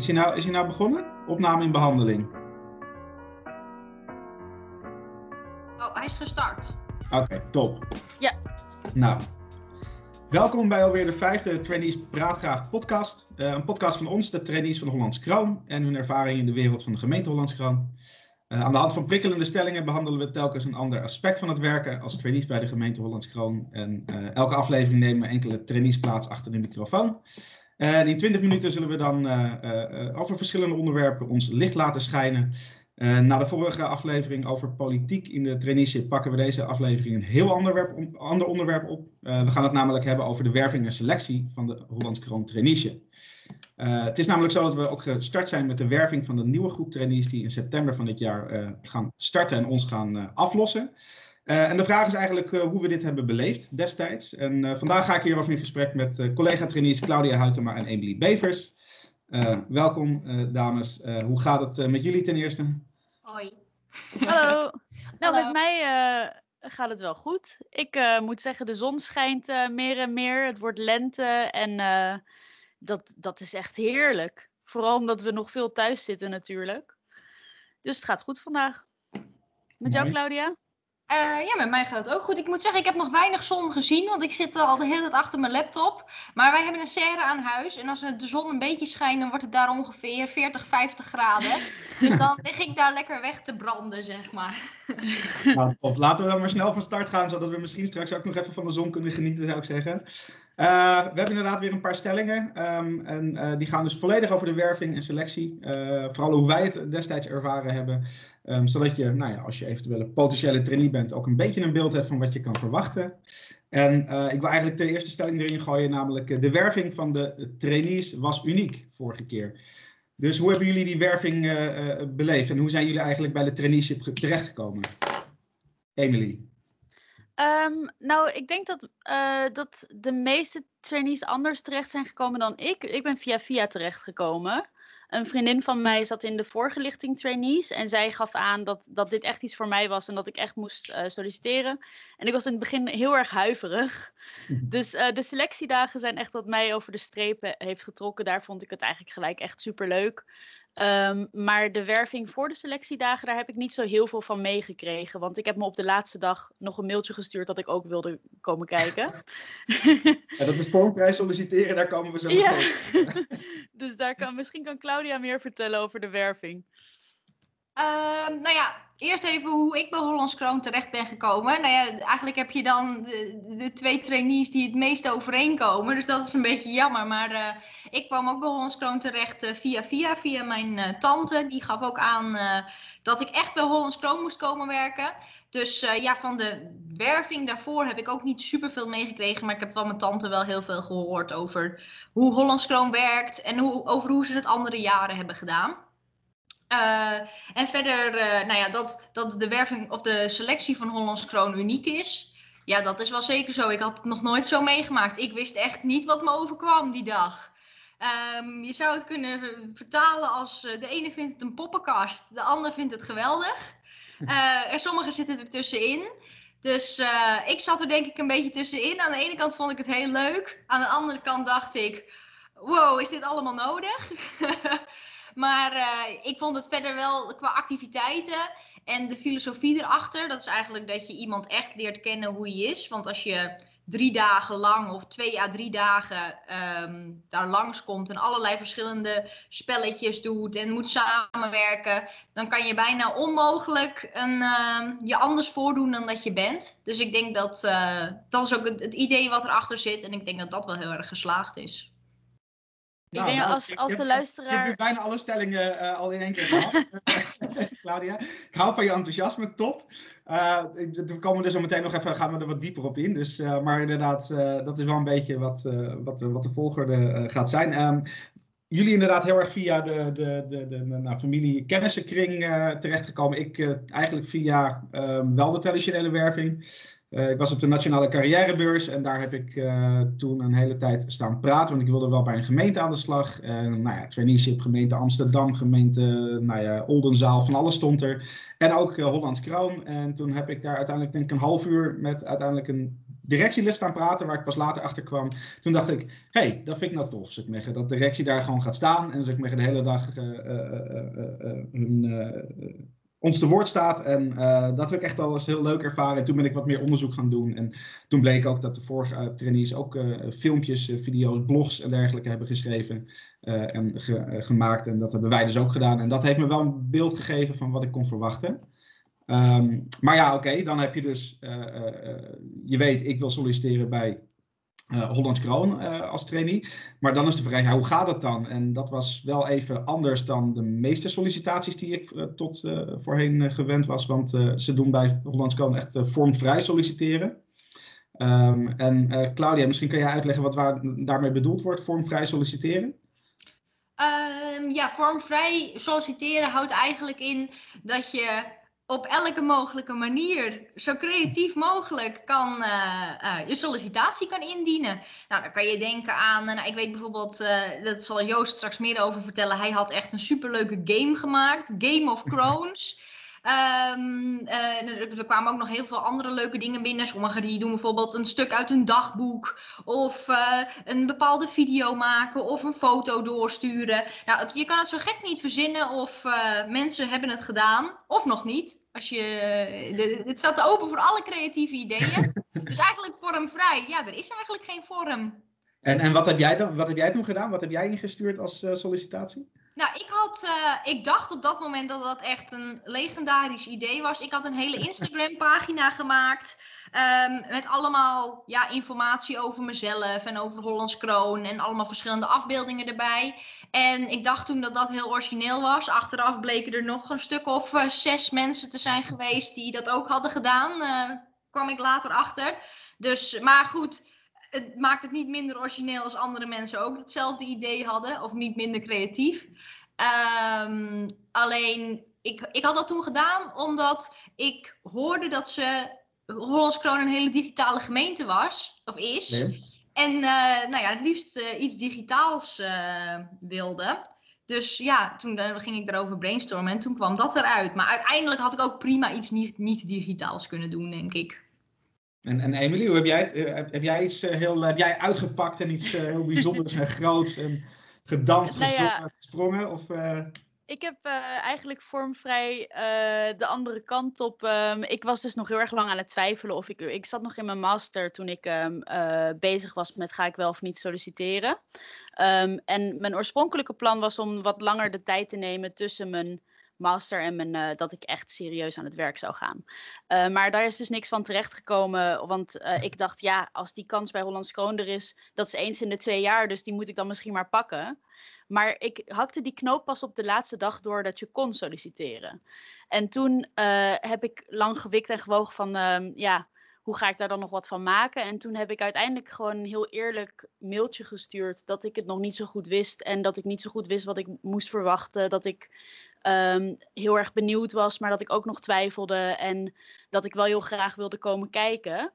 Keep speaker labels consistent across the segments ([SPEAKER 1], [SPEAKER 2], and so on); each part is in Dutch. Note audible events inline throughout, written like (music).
[SPEAKER 1] Is hij nou, is hij nou begonnen? Opname in behandeling.
[SPEAKER 2] Oh, hij is gestart.
[SPEAKER 1] Oké, top.
[SPEAKER 2] Ja.
[SPEAKER 1] Nou, welkom bij alweer de vijfde Trainees Praatgraag podcast. Uh, een podcast van ons, de trainees van de Hollands Kroon en hun ervaring in de wereld van de gemeente Hollands Kroon. Uh, aan de hand van prikkelende stellingen behandelen we telkens een ander aspect van het werken als trainees bij de gemeente Hollands Kroon. En uh, elke aflevering nemen we enkele trainees plaats achter de microfoon. En in 20 minuten zullen we dan over verschillende onderwerpen ons licht laten schijnen. Na de vorige aflevering over politiek in de traineeship pakken we deze aflevering een heel ander, onderwerp op. We gaan het namelijk hebben over de werving en selectie van de Hollands Kroon traineeship. Het is namelijk zo dat we ook gestart zijn met de werving van de nieuwe groep trainees die in september van dit jaar gaan starten en ons gaan aflossen. En de vraag is eigenlijk hoe we dit hebben beleefd destijds. En vandaag ga ik hierover in gesprek met collega-trainees Claudia Huytema en Emily Bevers. welkom dames, hoe gaat het met jullie ten eerste?
[SPEAKER 2] Hoi. (laughs)
[SPEAKER 3] Hallo. Nou, met mij uh, gaat het wel goed. Ik uh, moet zeggen, de zon schijnt uh, meer en meer. Het wordt lente en dat, dat is echt heerlijk. Vooral omdat we nog veel thuis zitten natuurlijk. Dus het gaat goed vandaag. Met jou, Claudia?
[SPEAKER 2] Uh, ja, met mij gaat het ook goed. Ik moet zeggen, ik heb nog weinig zon gezien, want ik zit al de hele tijd achter mijn laptop. Maar wij hebben een serre aan huis en als de zon een beetje schijnt, dan wordt het daar ongeveer 40, 50 graden. (laughs) dus dan lig ik daar lekker weg te branden, zeg maar.
[SPEAKER 1] Nou, top. Laten we dan maar snel van start gaan, zodat we misschien straks ook nog even van de zon kunnen genieten, zou ik zeggen. Uh, we hebben inderdaad weer een paar stellingen. Um, en uh, die gaan dus volledig over de werving en selectie. Uh, vooral hoe wij het destijds ervaren hebben. Um, zodat je, nou ja, als je eventueel een potentiële trainee bent, ook een beetje een beeld hebt van wat je kan verwachten. En ik wil eigenlijk de eerste stelling erin gooien, namelijk de werving van de trainees was uniek vorige keer. Dus hoe hebben jullie die werving beleefd en hoe zijn jullie eigenlijk bij de traineeship terechtgekomen? Emily.
[SPEAKER 3] Um, nou, ik denk dat, uh, dat de meeste trainees anders terecht zijn gekomen dan ik. Ik ben via via terechtgekomen. Een vriendin van mij zat in de voorgelichting trainees en zij gaf aan dat, dat dit echt iets voor mij was en dat ik echt moest uh, solliciteren. En ik was in het begin heel erg huiverig. (laughs) Dus uh, de selectiedagen zijn echt wat mij over de strepen heeft getrokken. Daar vond ik het eigenlijk gelijk echt super leuk. Um, maar de werving voor de selectiedagen, daar heb ik niet zo heel veel van meegekregen. Want ik heb me op de laatste dag nog een mailtje gestuurd dat ik ook wilde komen kijken. (laughs)
[SPEAKER 1] Ja, dat is vormvrij solliciteren, daar komen we zo
[SPEAKER 3] ja. (laughs) dus daar kan, misschien kan Claudia meer vertellen over de werving.
[SPEAKER 2] Uh, nou ja, eerst even hoe ik bij Hollands Kroon terecht ben gekomen. Nou ja, eigenlijk heb je dan de, de twee trainees die het meest overeenkomen. Dus dat is een beetje jammer. Maar uh, ik kwam ook bij Hollands Kroon terecht uh, via via, via mijn uh, tante. Die gaf ook aan dat ik echt bij Hollands Kroon moest komen werken. Dus ja, van de werving daarvoor heb ik ook niet super veel meegekregen. Maar ik heb van mijn tante wel heel veel gehoord over hoe Hollands Kroon werkt. En hoe, over hoe ze het andere jaren hebben gedaan. Uh, en verder, uh, nou ja, dat, dat de werving of de selectie van Hollands Kroon uniek is. Ja, dat is wel zeker zo. Ik had het nog nooit zo meegemaakt. Ik wist echt niet wat me overkwam die dag. Um, je zou het kunnen vertalen als uh, de ene vindt het een poppenkast, de ander vindt het geweldig. en sommigen zitten er tussenin. Dus ik zat er denk ik een beetje tussenin. Aan de ene kant vond ik het heel leuk. Aan de andere kant dacht ik, wow, is dit allemaal nodig? (laughs) Maar uh, ik vond het verder wel qua activiteiten en de filosofie erachter. Dat is eigenlijk dat je iemand echt leert kennen hoe hij is. Want als je drie dagen lang of twee à drie dagen um, daar langskomt en allerlei verschillende spelletjes doet en moet samenwerken, dan kan je bijna onmogelijk een, uh, je anders voordoen dan dat je bent. Dus ik denk dat uh, dat is ook het, het idee wat erachter zit en ik denk dat dat wel heel erg geslaagd is.
[SPEAKER 3] Nou, ik denk nou, als, als de luisteraar...
[SPEAKER 1] Ik heb bijna alle stellingen uh, al in één keer gehad, (laughs) (laughs) Claudia. Ik hou van je enthousiasme, top. Uh, we komen er zo meteen nog even, gaan we er wat dieper op in. Dus, uh, maar inderdaad, dat is wel een beetje wat, wat, wat de volgorde gaat zijn. Um, jullie inderdaad heel erg via de, de, de, de, de nou, familie kennissenkring terechtgekomen. Ik eigenlijk via ehm, wel de traditionele werving. Uh, ik was op de Nationale Carrièrebeurs en daar heb ik uh, toen een hele tijd staan praten, want ik wilde wel bij een gemeente aan de slag. Nou ja, traineeship, gemeente Amsterdam, gemeente nou ja, Oldenzaal, van alles stond er. En ook uh, Hollands Kroon. En toen heb ik daar uiteindelijk denk ik een half uur met uiteindelijk een directielid staan praten, waar ik pas later achter kwam. Toen dacht ik, hé, hey, dat vind ik nou tof. Zeg maar, dat directie daar gewoon gaat staan en zeg maar, de hele dag hun, ons te woord staat. En dat heb ik echt al eens heel leuk ervaren. En toen ben ik wat meer onderzoek gaan doen. En toen bleek ook dat de vorige trainees ook filmpjes, video's, blogs en dergelijke hebben geschreven en gemaakt. En dat hebben wij dus ook gedaan. En dat heeft me wel een beeld gegeven van wat ik kon verwachten. Um, maar ja, oké, dan heb je dus, je weet, ik wil solliciteren bij uh, Hollands Kroon als trainee. Maar dan is de vraag, hoe gaat het dan? En dat was wel even anders dan de meeste sollicitaties die ik tot voorheen gewend was. Want ze doen bij Hollands Kroon echt vormvrij solliciteren. Um, en Claudia, misschien kun jij uitleggen wat waar, daarmee bedoeld wordt, vormvrij solliciteren?
[SPEAKER 2] Um, ja, vormvrij solliciteren houdt eigenlijk in dat je op elke mogelijke manier, zo creatief mogelijk, kan, uh, uh, je sollicitatie kan indienen. Nou, dan kan je denken aan, uh, nou, ik weet bijvoorbeeld, dat zal Joost straks meer over vertellen, hij had echt een superleuke game gemaakt, Game of Crones. Um, uh, er kwamen ook nog heel veel andere leuke dingen binnen. Sommigen die doen bijvoorbeeld een stuk uit een dagboek. Of uh, een bepaalde video maken. Of een foto doorsturen. Nou, het, je kan het zo gek niet verzinnen of uh, mensen hebben het gedaan. Of nog niet. Als je, de, het staat open voor alle creatieve ideeën. (laughs) dus eigenlijk vormvrij. Ja, er is eigenlijk geen vorm.
[SPEAKER 1] En, en wat, heb jij dan, wat heb jij toen gedaan? Wat heb jij ingestuurd als sollicitatie?
[SPEAKER 2] Nou, ik, had, uh, ik dacht op dat moment dat dat echt een legendarisch idee was. Ik had een hele (laughs) Instagram-pagina gemaakt. Um, met allemaal ja, informatie over mezelf en over Hollands Kroon. En allemaal verschillende afbeeldingen erbij. En ik dacht toen dat dat heel origineel was. Achteraf bleken er nog een stuk of uh, zes mensen te zijn geweest die dat ook hadden gedaan. Uh, kwam ik later achter. Dus, maar goed het maakt het niet minder origineel als andere mensen ook hetzelfde idee hadden, of niet minder creatief. Um, alleen, ik, ik had dat toen gedaan omdat ik hoorde dat ze Hollands Kroon een hele digitale gemeente was, of is. En uh, nou ja, het liefst uh, iets digitaals uh, wilde. Dus ja, toen ging ik daarover brainstormen en toen kwam dat eruit. Maar uiteindelijk had ik ook prima iets niet, niet digitaals kunnen doen, denk ik.
[SPEAKER 1] En, en Emily, hoe heb jij, het, eh, heb, jij iets eh, heel, heb jij uitgepakt en iets uh, heel bijzonders en groots en gedanst, nou ja, gesprongen? Of, uh...
[SPEAKER 3] Ik heb uh, eigenlijk vormvrij uh, de andere kant op. Um, ik was dus nog heel erg lang aan het twijfelen of ik. Ik zat nog in mijn master toen ik um, bezig was met ga ik wel of niet solliciteren. Um, en mijn oorspronkelijke plan was om wat langer de tijd te nemen tussen mijn master en mijn, uh, dat ik echt serieus aan het werk zou gaan. Uh, maar daar is dus niks van terechtgekomen, want uh, ik dacht, ja, als die kans bij Hollands Kroon er is, dat is eens in de twee jaar, dus die moet ik dan misschien maar pakken. Maar ik hakte die knoop pas op de laatste dag door dat je kon solliciteren. En toen heb ik lang gewikt en gewogen van, ehm, ja, hoe ga ik daar dan nog wat van maken? En toen heb ik uiteindelijk gewoon een heel eerlijk mailtje gestuurd dat ik het nog niet zo goed wist en dat ik niet zo goed wist wat ik moest verwachten. Dat ik um, heel erg benieuwd was, maar dat ik ook nog twijfelde en dat ik wel heel graag wilde komen kijken.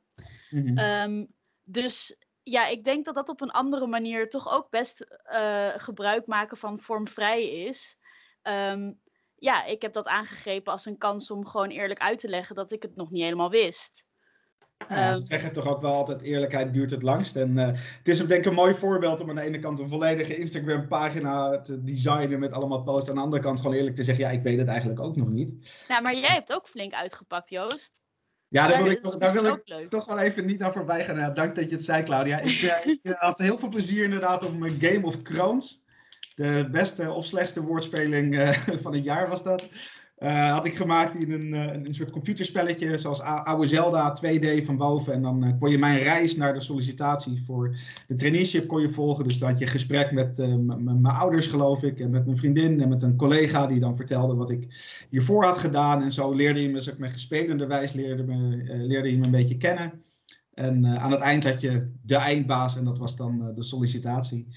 [SPEAKER 3] Mm-hmm. Um, dus ja, ik denk dat dat op een andere manier toch ook best uh, gebruik maken van vormvrij is. Um, ja, ik heb dat aangegrepen als een kans om gewoon eerlijk uit te leggen dat ik het nog niet helemaal wist.
[SPEAKER 1] Ja, ze ehm, zeggen toch ook wel altijd eerlijkheid duurt het langst. En uh, het is denk ik een mooi voorbeeld om aan de ene kant een volledige Instagram pagina te designen met allemaal posts. Aan de andere kant gewoon eerlijk te zeggen, ja, ik weet het eigenlijk ook nog niet.
[SPEAKER 3] Nou, maar jij hebt ook flink uitgepakt, Joost.
[SPEAKER 1] Ja, daar, wil ik, toch, daar wil ik toch wel even niet aan voorbij gaan. Ja, dank dat je het zei, Claudia. Ik, uh, ik uh, had heel veel plezier inderdaad om Game of Crones. De beste of slechtste woordspeling (laughs) van het jaar was dat. Uh, had ik gemaakt in een, een soort computerspelletje, zoals oude Zelda 2D van boven. En dan uh, kon je mijn reis naar de sollicitatie voor de traineeship kon je volgen. Dus dan had je gesprek met mijn ouders, geloof ik, en met mijn vriendin en met een collega die dan vertelde wat ik hiervoor had gedaan. En zo leerde je me, zeg maar, gespelenderwijs leerde, me, leerde je me een beetje kennen. En aan het eind had je de eindbaas en dat was dan de sollicitatie.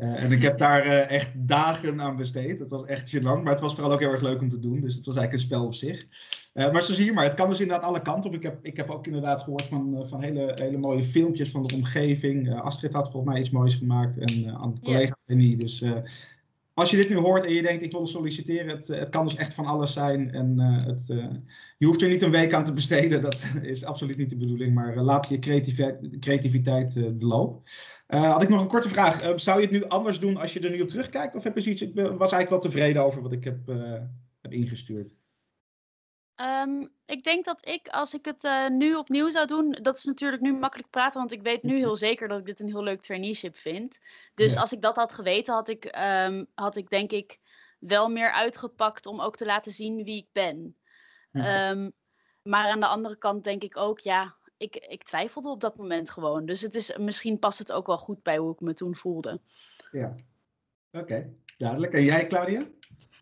[SPEAKER 1] Uh, en ik heb daar uh, echt dagen aan besteed. Het was echt gênant, maar het was vooral ook heel erg leuk om te doen. Dus het was eigenlijk een spel op zich. Uh, maar zo zie je maar, het kan dus inderdaad alle kanten op. Ik heb, ik heb ook inderdaad gehoord van, van hele, hele mooie filmpjes van de omgeving. Astrid had volgens mij iets moois gemaakt en aan collega Penny. Dus als je dit nu hoort en je denkt ik wil solliciteren, het, het kan dus echt van alles zijn. En het, je hoeft er niet een week aan te besteden, (laughs) dat is absoluut niet de bedoeling. Maar laat je creativiteit, creativiteit de loop. had ik nog een korte vraag. zou je het nu anders doen als je er nu op terugkijkt? Of heb je zoiets, ik was eigenlijk wel tevreden over wat ik heb, heb ingestuurd?
[SPEAKER 3] Um, ik denk dat ik, als ik het uh, nu opnieuw zou doen, dat is natuurlijk nu makkelijk praten, want ik weet nu heel zeker dat ik dit een heel leuk traineeship vind. Dus als ik dat had geweten, had ik, um, had ik denk ik wel meer uitgepakt om ook te laten zien wie ik ben. Um, maar aan de andere kant denk ik ook, ja, ik, ik twijfelde op dat moment gewoon. Dus het is, misschien past het ook wel goed bij hoe ik me toen voelde.
[SPEAKER 1] Ja, oké. Duidelijk. En jij, Claudia?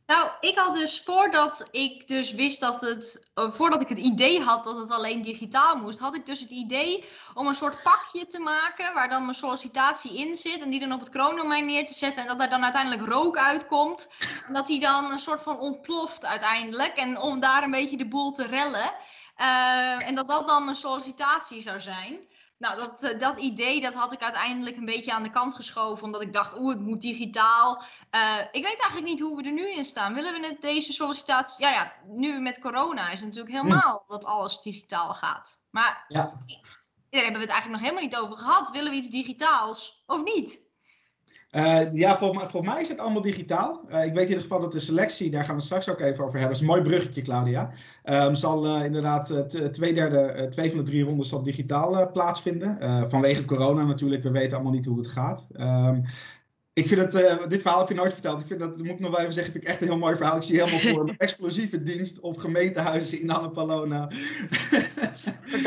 [SPEAKER 2] Nou, ik had dus voordat ik dus wist dat het, uh, voordat ik het idee had dat het alleen digitaal moest, had ik dus het idee om een soort pakje te maken waar dan mijn sollicitatie in zit en die dan op het kroondomein neer te zetten en dat er dan uiteindelijk rook uitkomt en dat die dan een soort van ontploft uiteindelijk en om daar een beetje de boel te rellen uh, en dat dat dan mijn sollicitatie zou zijn. Nou, dat, eh, dat idee dat had ik uiteindelijk een beetje aan de kant geschoven. Omdat ik dacht, oeh, het moet digitaal. Uh, ik weet eigenlijk niet hoe we er nu in staan. Willen we net deze sollicitatie... Ja, ja, nu met corona is het natuurlijk helemaal dat alles digitaal gaat. Maar ja. daar hebben we het eigenlijk nog helemaal niet over gehad. Willen we iets digitaals of niet?
[SPEAKER 1] Uh, ja, voor, voor, mij is het allemaal digitaal. Uh, ik weet in ieder geval dat de selectie, daar gaan we straks ook even over hebben. Dat is een mooi bruggetje, Claudia. Um, zal uh, inderdaad twee derde, twee van de drie rondes zal digitaal plaatsvinden. vanwege corona natuurlijk, we weten allemaal niet hoe het gaat. Um, ik vind het, dit verhaal heb je nooit verteld. Ik vind dat, moet ik nog wel even zeggen, vind ik echt een heel mooi verhaal. Ik zie helemaal voor (laughs) een explosieve dienst of gemeentehuizen in Annapolona.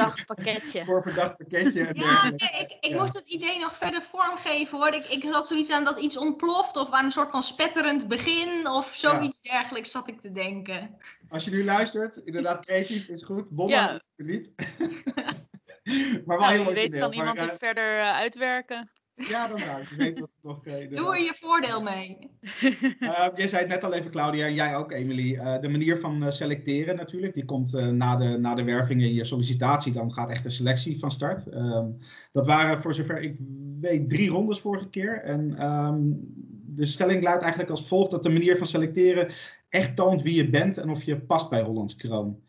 [SPEAKER 3] Verdacht (laughs) pakketje.
[SPEAKER 1] Voor verdacht pakketje.
[SPEAKER 2] Ja, ik, ik moest het idee nog verder vormgeven hoor. Ik, ik had zoiets aan dat iets ontploft of aan een soort van spetterend begin of zoiets dergelijks zat ik te denken.
[SPEAKER 1] Als je nu luistert, inderdaad creatief is goed. Bommen ja. niet. (laughs)
[SPEAKER 3] maar wel nou, heel weet kan iemand het verder uh, uitwerken.
[SPEAKER 1] Ja, dan nou, je weet wat het nog... (laughs)
[SPEAKER 2] Uh, Doe er je voordeel mee. (laughs)
[SPEAKER 1] Uh, jij zei het net al even, Claudia, en jij ook, Emily. Uh, de manier van selecteren natuurlijk, die komt na, de, na de werving en je sollicitatie, dan gaat echt de selectie van start. Um, dat waren, voor zover ik weet, drie rondes vorige keer. En um, de stelling luidt eigenlijk als volgt, dat de manier van selecteren echt toont wie je bent en of je past bij Hollands Kroon.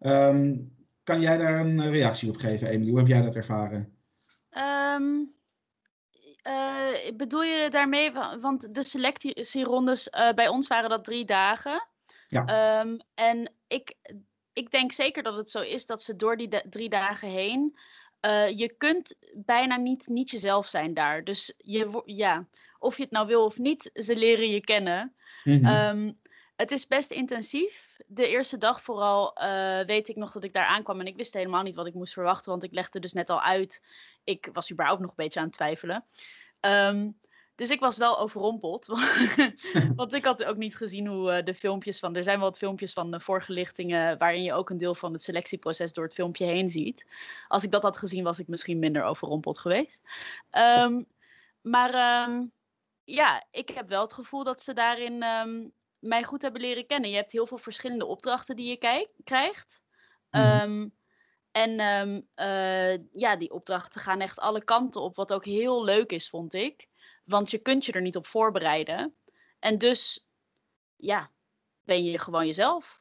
[SPEAKER 1] Um, kan jij daar een reactie op geven, Emily? Hoe heb jij dat ervaren?
[SPEAKER 3] Um, uh, bedoel je daarmee, want de selectierondes uh, bij ons waren dat drie dagen. Ja. Um, en ik, ik denk zeker dat het zo is dat ze door die drie dagen heen, uh, je kunt bijna niet, niet jezelf zijn daar. Dus je, ja, of je het nou wil of niet, ze leren je kennen. Mm -hmm. um, het is best intensief. De eerste dag vooral weet ik nog dat ik daar aankwam en ik wist helemaal niet wat ik moest verwachten, want ik legde dus net al uit. Ik was überhaupt nog een beetje aan het twijfelen. Um, dus ik was wel overrompeld. (laughs) Want ik had ook niet gezien hoe uh, de filmpjes van. Er zijn wel wat filmpjes van de vorige lichtingen. waarin je ook een deel van het selectieproces door het filmpje heen ziet. Als ik dat had gezien, was ik misschien minder overrompeld geweest. Um, maar um, ja, ik heb wel het gevoel dat ze daarin mij goed hebben leren kennen. Je hebt heel veel verschillende opdrachten die je krijgt. Mm en um, uh, ja, die opdrachten gaan echt alle kanten op, wat ook heel leuk is, vond ik. Want je kunt je er niet op voorbereiden. En dus, ja, ben je gewoon jezelf.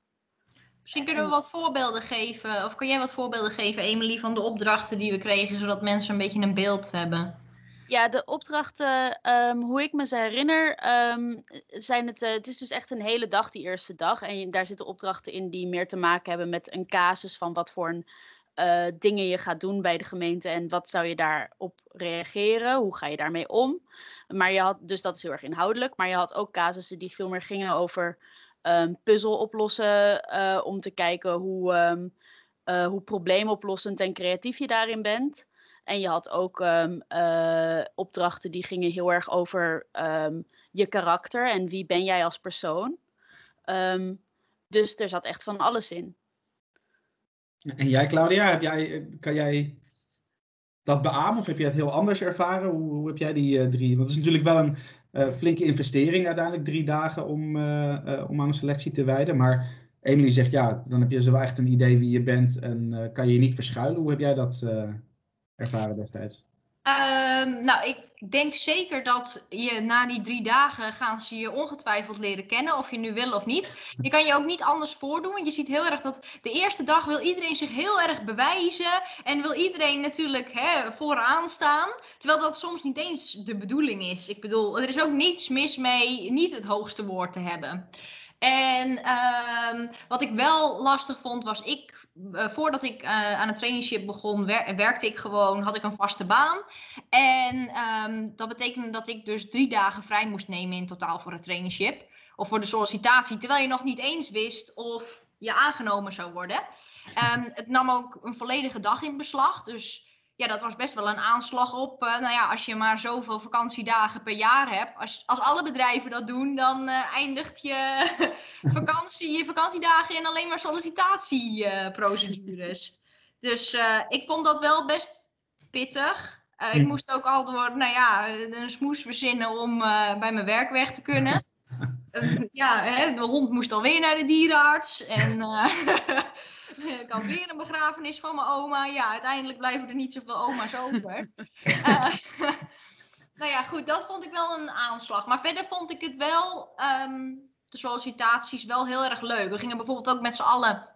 [SPEAKER 2] Misschien kunnen we wat voorbeelden geven, of kan jij wat voorbeelden geven, Emily, van de opdrachten die we kregen, zodat mensen een beetje een beeld hebben?
[SPEAKER 3] Ja, de opdrachten, um, hoe ik me ze herinner, um, zijn het, uh, het is dus echt een hele dag, die eerste dag. En daar zitten opdrachten in die meer te maken hebben met een casus van wat voor een uh, dingen je gaat doen bij de gemeente en wat zou je daarop reageren? Hoe ga je daarmee om? Maar je had, dus dat is heel erg inhoudelijk, maar je had ook casussen die veel meer gingen over um, puzzel oplossen, uh, om te kijken hoe, um, uh, hoe probleemoplossend en creatief je daarin bent. En je had ook um, opdrachten die gingen heel erg over je karakter en wie ben jij als persoon. dus er zat echt van alles in.
[SPEAKER 1] En jij, Claudia, heb jij, kan jij dat beamen of heb je het heel anders ervaren? Hoe, hoe heb jij die uh, drie? Want het is natuurlijk wel een uh, flinke investering uiteindelijk, drie dagen om, om aan een selectie te wijden. Maar Emily zegt ja, dan heb je zo echt een idee wie je bent en kan je je niet verschuilen. Hoe heb jij dat ervaren destijds?
[SPEAKER 2] Um, nou, ik denk zeker dat je na die drie dagen gaan ze je ongetwijfeld leren kennen, of je nu wil of niet. Je kan je ook niet anders voordoen, je ziet heel erg dat de eerste dag wil iedereen zich heel erg bewijzen en wil iedereen natuurlijk hè, vooraan staan, terwijl dat soms niet eens de bedoeling is. Ik bedoel, er is ook niets mis mee niet het hoogste woord te hebben. En ehm, wat ik wel lastig vond, was ik, uh, voordat ik uh, aan het traineeship begon, wer werkte ik gewoon, had ik een vaste baan. En um, dat betekende dat ik dus drie dagen vrij moest nemen in totaal voor het traineeship. Of voor de sollicitatie, terwijl je nog niet eens wist of je aangenomen zou worden. Um, het nam ook een volledige dag in beslag, dus ja, dat was best wel een aanslag op. Uh, nou ja, als je maar zoveel vakantiedagen per jaar hebt. Als, als alle bedrijven dat doen, dan uh, eindigt je, (laughs) vakantie, je vakantiedagen in alleen maar sollicitatieprocedures. Dus ik vond dat wel best pittig. ik moest ook al door, nou ja, een smoes verzinnen om bij mijn werk weg te kunnen. (laughs) ja, hè, de hond moest alweer naar de dierenarts. En (laughs) (laughs) ik had weer een begrafenis van mijn oma. Ja, uiteindelijk blijven er niet zoveel oma's over. uh, (laughs) (laughs) nou ja, goed, dat vond ik wel een aanslag. Maar verder vond ik het wel, um, de sollicitaties, wel heel erg leuk. We gingen bijvoorbeeld ook met z'n allen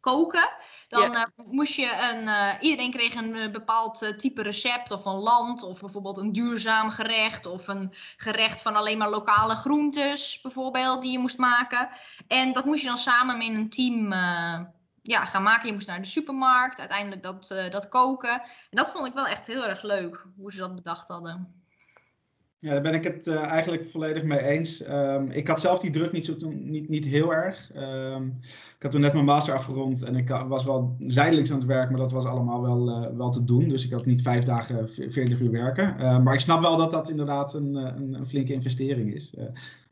[SPEAKER 2] koken. Dan ja. uh, moest je een, uh, iedereen kreeg een bepaald type recept of een land of bijvoorbeeld een duurzaam gerecht of een gerecht van alleen maar lokale groentes bijvoorbeeld die je moest maken. En dat moest je dan samen in een team ja, gaan maken. Je moest naar de supermarkt, uiteindelijk dat, uh, dat koken. En dat vond ik wel echt heel erg leuk, hoe ze dat bedacht hadden.
[SPEAKER 1] Ja, daar ben ik het uh, eigenlijk volledig mee eens. Um, ik had zelf die druk niet, zo niet, niet heel erg. Um, ik had toen net mijn master afgerond en ik was wel zijdelings aan het werk, maar dat was allemaal wel, wel te doen. Dus ik had niet vijf dagen 40 uur werken. Uh, maar ik snap wel dat dat inderdaad een, een, een flinke investering is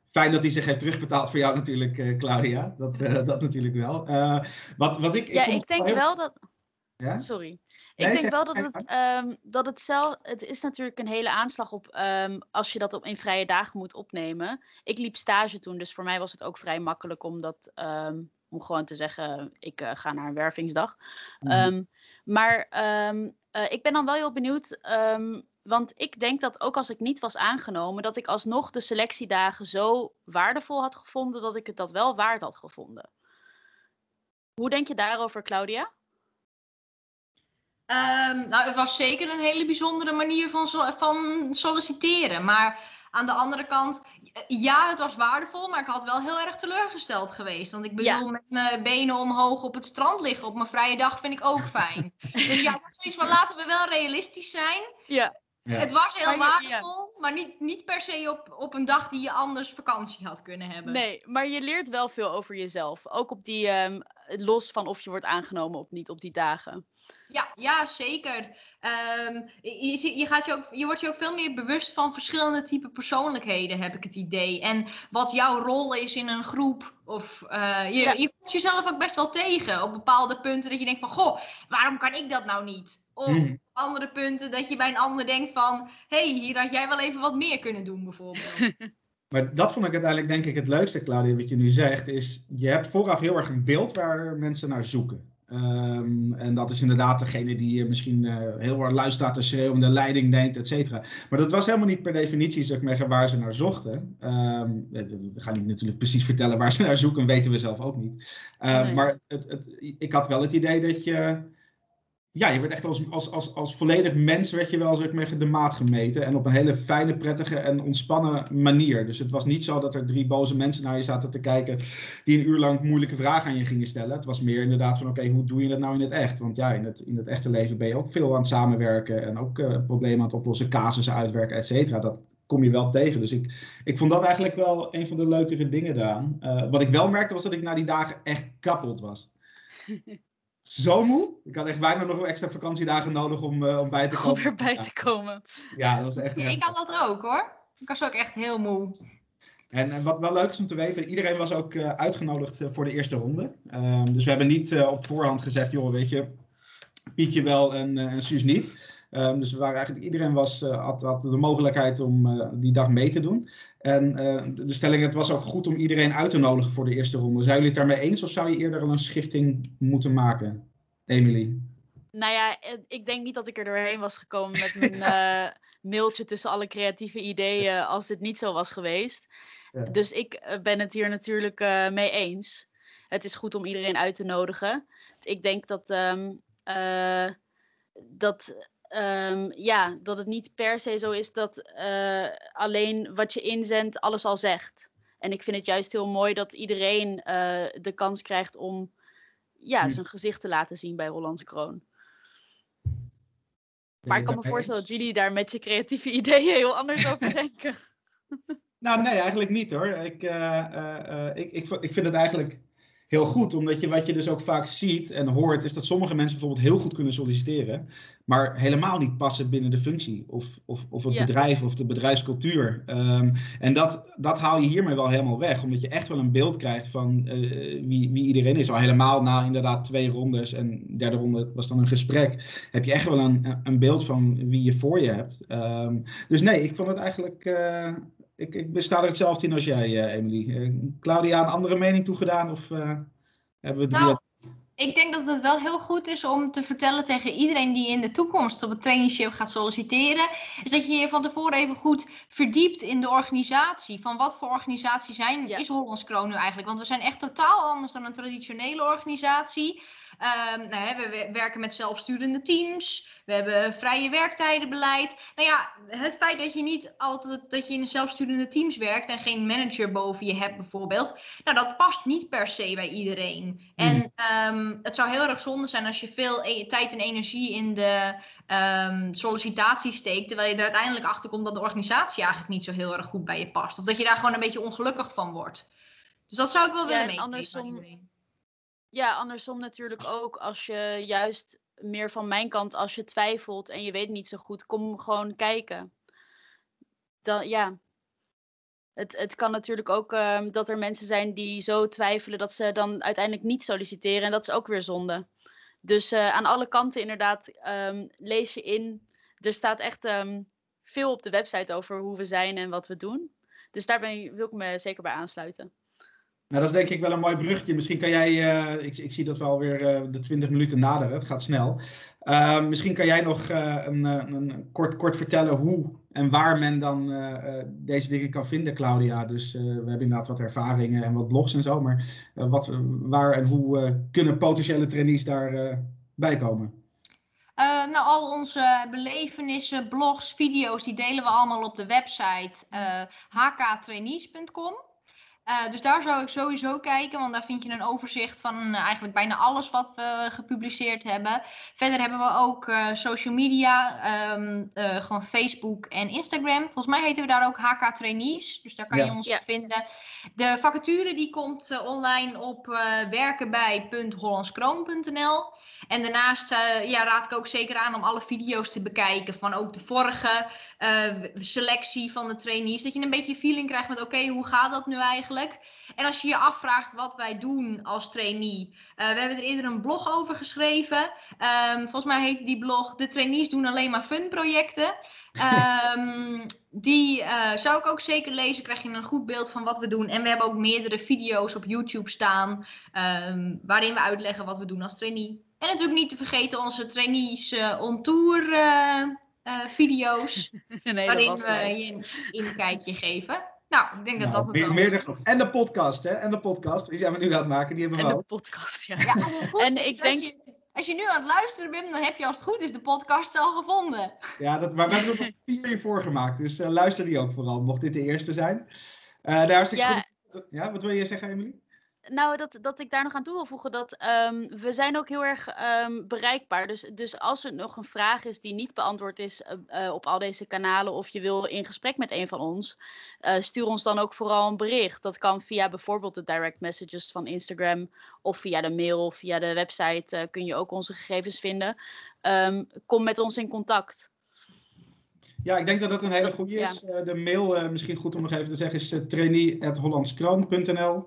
[SPEAKER 1] fijn dat hij zich heeft terugbetaald voor jou natuurlijk, uh, Claudia. Dat, uh, dat natuurlijk wel. Uh, wat, wat ik,
[SPEAKER 3] ja, ik, ik denk heel... wel dat... Ja? Sorry. Ik denk wel dat het, um, dat het zelf, het is natuurlijk een hele aanslag op um, als je dat op in vrije dagen moet opnemen. Ik liep stage toen, dus voor mij was het ook vrij makkelijk om dat, um, om gewoon te zeggen, ik uh, ga naar een wervingsdag. Mm. maar uh, ik ben dan wel heel benieuwd, want ik denk dat ook als ik niet was aangenomen, dat ik alsnog de selectiedagen zo waardevol had gevonden dat ik het dat wel waard had gevonden. Hoe denk je daarover, Claudia?
[SPEAKER 2] Um, nou, het was zeker een hele bijzondere manier van, van solliciteren. Maar aan de andere kant, ja, het was waardevol, maar ik had wel heel erg teleurgesteld geweest. Want ik bedoel, ja. met mijn benen omhoog op het strand liggen op mijn vrije dag vind ik ook fijn. (laughs) dus ja, van laten we wel realistisch zijn.
[SPEAKER 3] Ja.
[SPEAKER 2] Ja. Het was heel maar waardevol, ja. maar niet, niet per se op, op een dag die je anders vakantie had kunnen hebben.
[SPEAKER 3] Nee, maar je leert wel veel over jezelf. Ook op die, um, los van of je wordt aangenomen of niet op die dagen.
[SPEAKER 2] Ja, ja zeker. Um, je, je, gaat je, ook, je wordt je ook veel meer bewust van verschillende type persoonlijkheden, heb ik het idee. En wat jouw rol is in een groep. Of uh, je, ja. je voelt jezelf ook best wel tegen op bepaalde punten dat je denkt van, goh, waarom kan ik dat nou niet? Of hmm. Andere punten dat je bij een ander denkt van, hé, hey, hier had jij wel even wat meer kunnen doen bijvoorbeeld. (laughs)
[SPEAKER 1] Maar dat vond ik uiteindelijk denk ik het leukste, Claudia, wat je nu zegt, is je hebt vooraf heel erg een beeld waar mensen naar zoeken. Um, en dat is inderdaad degene die misschien uh, heel erg luid staat te schreeuwen, de leiding neemt, et cetera. Maar dat was helemaal niet per definitie zeg maar, waar ze naar zochten. Um, we gaan niet natuurlijk precies vertellen waar ze naar zoeken, weten we zelf ook niet. Uh, nee. Maar het, het, ik had wel het idee dat je ja, je werd echt als, als, als, als volledig mens werd je wel maar, de maat gemeten. En op een hele fijne, prettige en ontspannen manier. Dus het was niet zo dat er drie boze mensen naar je zaten te kijken die een uur lang moeilijke vragen aan je gingen stellen. Het was meer inderdaad van oké, hoe doe je dat nou in het echt? Want ja, in het, in het echte leven ben je ook veel aan het samenwerken en ook uh, problemen aan het oplossen, casussen uitwerken, et cetera. Dat kom je wel tegen. Dus ik, ik vond dat eigenlijk wel een van de leukere dingen daaraan. Uh, wat ik wel merkte was dat ik na die dagen echt kapot was. (laughs) zo moe. Ik had echt bijna nog extra vakantiedagen nodig om, uh, om bij te komen.
[SPEAKER 3] Om weer bij te komen.
[SPEAKER 1] Ja, dat was echt.
[SPEAKER 2] Ja, ik had dat ook hoor. Ik was ook echt heel moe.
[SPEAKER 1] En, en wat wel leuk is om te weten, iedereen was ook uh, uitgenodigd uh, voor de eerste ronde. Um, dus we hebben niet op voorhand gezegd, joh, weet je, Pietje wel en, en Suus niet. Um, dus we waren eigenlijk, iedereen was, uh, had, had, de mogelijkheid om uh, die dag mee te doen. En uh, de stelling, het was ook goed om iedereen uit te nodigen voor de eerste ronde. Zijn jullie het daarmee eens of zou je eerder al een schifting moeten maken? Emily?
[SPEAKER 3] Nou ja, ik denk niet dat ik er doorheen was gekomen met mijn, (laughs) mailtje tussen alle creatieve ideeën als dit niet zo was geweest.
[SPEAKER 1] Ja.
[SPEAKER 3] Dus ik eh, ben het hier natuurlijk eh, mee eens. Het is goed om iedereen uit te nodigen. Ik denk dat, ehm, eh, dat, ehm, ja, dat het niet per se zo is dat eh, alleen wat je inzendt alles al zegt. En ik vind het juist heel mooi dat iedereen eh, de kans krijgt om ja,
[SPEAKER 1] Hm.
[SPEAKER 3] zijn gezicht te laten zien bij Hollands Kroon. Maar ik kan me voorstellen dat jullie daar met je creatieve ideeën heel anders over denken. (laughs)
[SPEAKER 1] Nou, nee, eigenlijk niet hoor. Ik, ik, ik, ik vind het eigenlijk heel goed, omdat je wat je dus ook vaak ziet en hoort, is dat sommige mensen bijvoorbeeld heel goed kunnen solliciteren, maar helemaal niet passen binnen de functie of, of, of het
[SPEAKER 3] Ja.
[SPEAKER 1] bedrijf of de bedrijfscultuur. Ehm, en dat, dat haal je hiermee wel helemaal weg, omdat je echt wel een beeld krijgt van eh, wie, wie iedereen is. Al helemaal na inderdaad twee rondes en de derde ronde was dan een gesprek, heb je echt wel een, een beeld van wie je voor je hebt. Ehm, dus nee, ik vond het eigenlijk. eh, ik, ik sta er hetzelfde in als jij, eh, Emily. Eh, Claudia, een andere mening toegedaan? Of eh, hebben we het
[SPEAKER 2] Nou, ik denk dat het wel heel goed is om te vertellen tegen iedereen die in de toekomst op het traineeship gaat solliciteren, is dat je je van tevoren even goed verdiept in de organisatie. Van wat voor organisatie zijn,
[SPEAKER 3] Ja.
[SPEAKER 2] is Hollands Kroon nu eigenlijk? Want we zijn echt totaal anders dan een traditionele organisatie. Ehm, nou, hè, we we werken met zelfsturende teams. We hebben vrije werktijdenbeleid. Nou ja, het feit dat je niet altijd dat je in zelfsturende teams werkt en geen manager boven je hebt bijvoorbeeld. Nou, dat past niet per se bij iedereen. En ehm, het zou heel erg zonde zijn als je veel e- tijd en energie in de ehm, sollicitatie steekt, terwijl je er uiteindelijk achter komt dat de organisatie eigenlijk niet zo heel erg goed bij je past. Of dat je daar gewoon een beetje ongelukkig van wordt. Dus dat zou ik wel
[SPEAKER 3] Ja,
[SPEAKER 2] willen meegeven
[SPEAKER 3] andersom-
[SPEAKER 2] iedereen.
[SPEAKER 3] Ja, andersom natuurlijk ook. Als je juist meer van mijn kant, als je twijfelt en je weet niet zo goed, kom gewoon kijken. Dan, ja. Het, het kan natuurlijk ook ehm, dat er mensen zijn die zo twijfelen dat ze dan uiteindelijk niet solliciteren. En dat is ook weer zonde. Dus eh, aan alle kanten inderdaad, ehm, lees je in. Er staat echt ehm, veel op de website over hoe we zijn en wat we doen. Dus daar ben wil ik me zeker bij aansluiten.
[SPEAKER 1] Nou, dat is denk ik wel een mooi bruggetje. Misschien kan jij, eh, ik, ik zie dat we alweer eh de 20 minuten naderen, het gaat snel. Eh, misschien kan jij nog een, een, kort, kort vertellen hoe en waar men dan deze dingen kan vinden, Claudia. Dus we hebben inderdaad wat ervaringen en wat blogs en zo, maar wat, waar en hoe kunnen potentiële trainees daarbij bij komen?
[SPEAKER 2] Nou, al onze belevenissen, blogs, video's, die delen we allemaal op de website hktrainees.com. Eh, dus daar zou ik sowieso kijken, want daar vind je een overzicht van eh, eigenlijk bijna alles wat we gepubliceerd hebben. Verder hebben we ook eh, social media, ehm, eh, gewoon Facebook en Instagram. Volgens mij heten we daar ook HK Trainees, dus daar kan
[SPEAKER 1] Ja.
[SPEAKER 2] je ons
[SPEAKER 3] Ja.
[SPEAKER 2] op vinden. De vacature die komt online op eh werkenbij.hollandskroon.nl. En daarnaast eh, ja, raad ik ook zeker aan om alle video's te bekijken van ook de vorige eh, selectie van de trainees. Dat je een beetje feeling krijgt met oké, hoe gaat dat nu eigenlijk? En als je je afvraagt wat wij doen als trainee. eh, we hebben er eerder een blog over geschreven. Ehm, volgens mij heet die blog De trainees doen alleen maar fun projecten. (laughs) Ehm, die eh, zou ik ook zeker lezen. Krijg je een goed beeld van wat we doen. En we hebben ook meerdere video's op YouTube staan. ehm, waarin we uitleggen wat we doen als trainee. En natuurlijk niet te vergeten onze trainees eh, on tour video's. (laughs) Waarin we je een inkijkje geven. Nou, ik denk dat
[SPEAKER 1] Nou,
[SPEAKER 2] dat het
[SPEAKER 1] meer,
[SPEAKER 2] dan
[SPEAKER 1] meer
[SPEAKER 2] is.
[SPEAKER 1] dan- en de podcast, hè? En de podcast, die zijn we nu aan het maken, die hebben we
[SPEAKER 3] En de
[SPEAKER 1] ook.
[SPEAKER 3] podcast, ja.
[SPEAKER 2] Ja, als het goed
[SPEAKER 3] En
[SPEAKER 2] is,
[SPEAKER 3] ik
[SPEAKER 2] als,
[SPEAKER 3] denk-
[SPEAKER 2] je, als je nu aan het luisteren bent, dan heb je als het goed is de podcast al gevonden.
[SPEAKER 1] Ja, dat, maar we hebben er nog (laughs) vier hiervoor gemaakt, dus eh, luister die ook vooral, mocht dit de eerste zijn. Eh daar is
[SPEAKER 3] Ja.
[SPEAKER 1] ja, wat wil je zeggen, Emily?
[SPEAKER 3] Nou, dat, dat ik daar nog aan toe wil voegen dat ehm, we zijn ook heel erg ehm, bereikbaar. Dus, dus als er nog een vraag is die niet beantwoord is eh, eh, op al deze kanalen of je wil in gesprek met een van ons, eh, stuur ons dan ook vooral een bericht. Dat kan via bijvoorbeeld de direct messages van Instagram of via de mail of via de website kun je ook onze gegevens vinden. Ehm, kom met ons in contact.
[SPEAKER 1] Ja, ik denk dat dat een hele goede
[SPEAKER 3] ja.
[SPEAKER 1] is. Eh, de mail, eh, misschien goed om nog even te zeggen, is uh, trainee.hollandskroon.nl.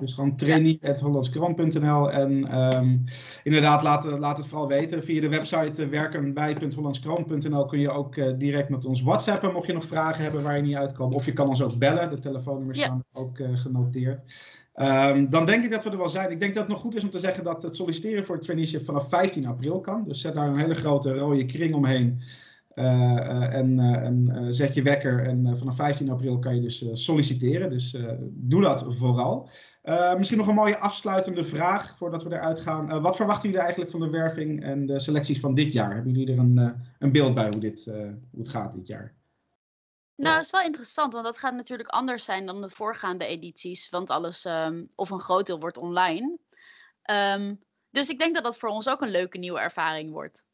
[SPEAKER 1] Dus gewoon trainee.hollandskroon.nl. En ehm, inderdaad, laat, laat het vooral weten. Via de website werkenbij.hollandskroon.nl kun je ook uh, direct met ons whatsappen, mocht je nog vragen hebben waar je niet uitkomt. Of je kan ons ook bellen, de telefoonnummers
[SPEAKER 3] Ja.
[SPEAKER 1] staan ook uh, genoteerd. Um, dan denk ik dat we er wel zijn. Ik denk dat het nog goed is om te zeggen dat het solliciteren voor het traineeship vanaf 15 april kan. Dus zet daar een hele grote rode kring omheen. En, en zet je wekker en vanaf 15 april kan je dus solliciteren. Dus doe dat vooral. misschien nog een mooie afsluitende vraag voordat we eruit gaan. wat verwachten jullie eigenlijk van de werving en de selecties van dit jaar? Hebben jullie er een, een beeld bij hoe, dit, hoe het gaat dit jaar?
[SPEAKER 3] Nou, dat is wel interessant, want dat gaat natuurlijk anders zijn dan de voorgaande edities. Want alles, um, of een groot deel, wordt online. Um, dus ik denk dat dat voor ons ook een leuke nieuwe ervaring wordt.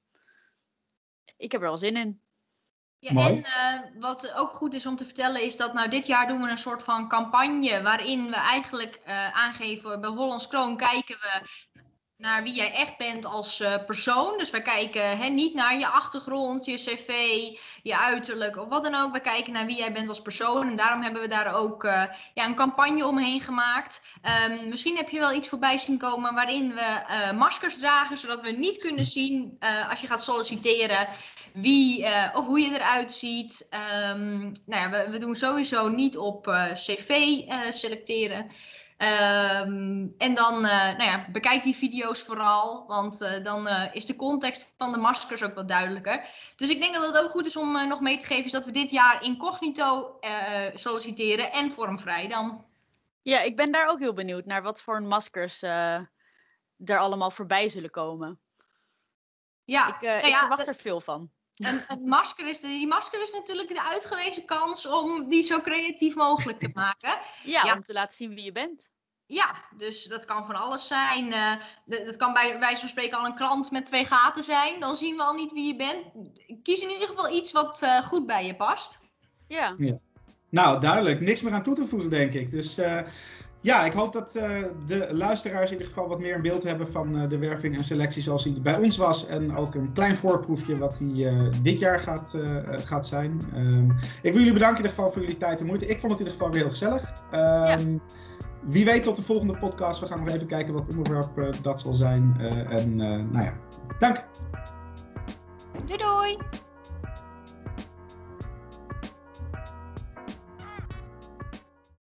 [SPEAKER 3] Ik heb er wel zin in.
[SPEAKER 2] Ja, en uh, wat ook goed is om te vertellen is dat nou dit jaar doen we een soort van campagne waarin we eigenlijk uh, aangeven bij Hollands Kroon kijken we naar wie jij echt bent als uh, persoon. Dus wij kijken hè, niet naar je achtergrond, je cv, je uiterlijk of wat dan ook. We kijken naar wie jij bent als persoon. En daarom hebben we daar ook uh, ja, een campagne omheen gemaakt. Um, misschien heb je wel iets voorbij zien komen waarin we uh, maskers dragen, zodat we niet kunnen zien als je gaat solliciteren wie of hoe je eruit ziet. Um, nou ja, we, we, doen sowieso niet op cv selecteren. Um, en dan uh, nou ja, bekijk die video's vooral, want uh, dan uh, is de context van de maskers ook wat duidelijker. Dus ik denk dat het ook goed is om nog mee te geven, is dat we dit jaar incognito solliciteren en vormvrij dan.
[SPEAKER 3] Ja, ik ben daar ook heel benieuwd naar wat voor maskers er allemaal voorbij zullen komen. Ja, ik, nou ik ja, verwacht er veel van.
[SPEAKER 2] Een, een, masker is, die masker is natuurlijk de uitgewezen kans om die zo creatief mogelijk te maken. (laughs)
[SPEAKER 3] ja, om te laten zien wie je bent.
[SPEAKER 2] Ja, dus dat kan van alles zijn. Uh, dat kan bij wijze van spreken al een krant met twee gaten zijn. Dan zien we al niet wie je bent. Kies in ieder geval iets wat uh, goed bij je past.
[SPEAKER 3] Ja. ja.
[SPEAKER 1] Nou, duidelijk. Niks meer aan toe te voegen, denk ik. Dus uh, ja, ik hoop dat uh, de luisteraars in ieder geval wat meer een beeld hebben van uh, de werving en selectie zoals die bij ons was. En ook een klein voorproefje wat die uh, dit jaar gaat, gaat zijn. Um, ik wil jullie bedanken in ieder geval voor jullie tijd en moeite. Ik vond het in ieder geval weer heel gezellig. Um, ja. Wie weet tot de volgende podcast. We gaan nog even kijken wat onderwerp dat zal zijn. en nou ja, dank.
[SPEAKER 2] Doei doei!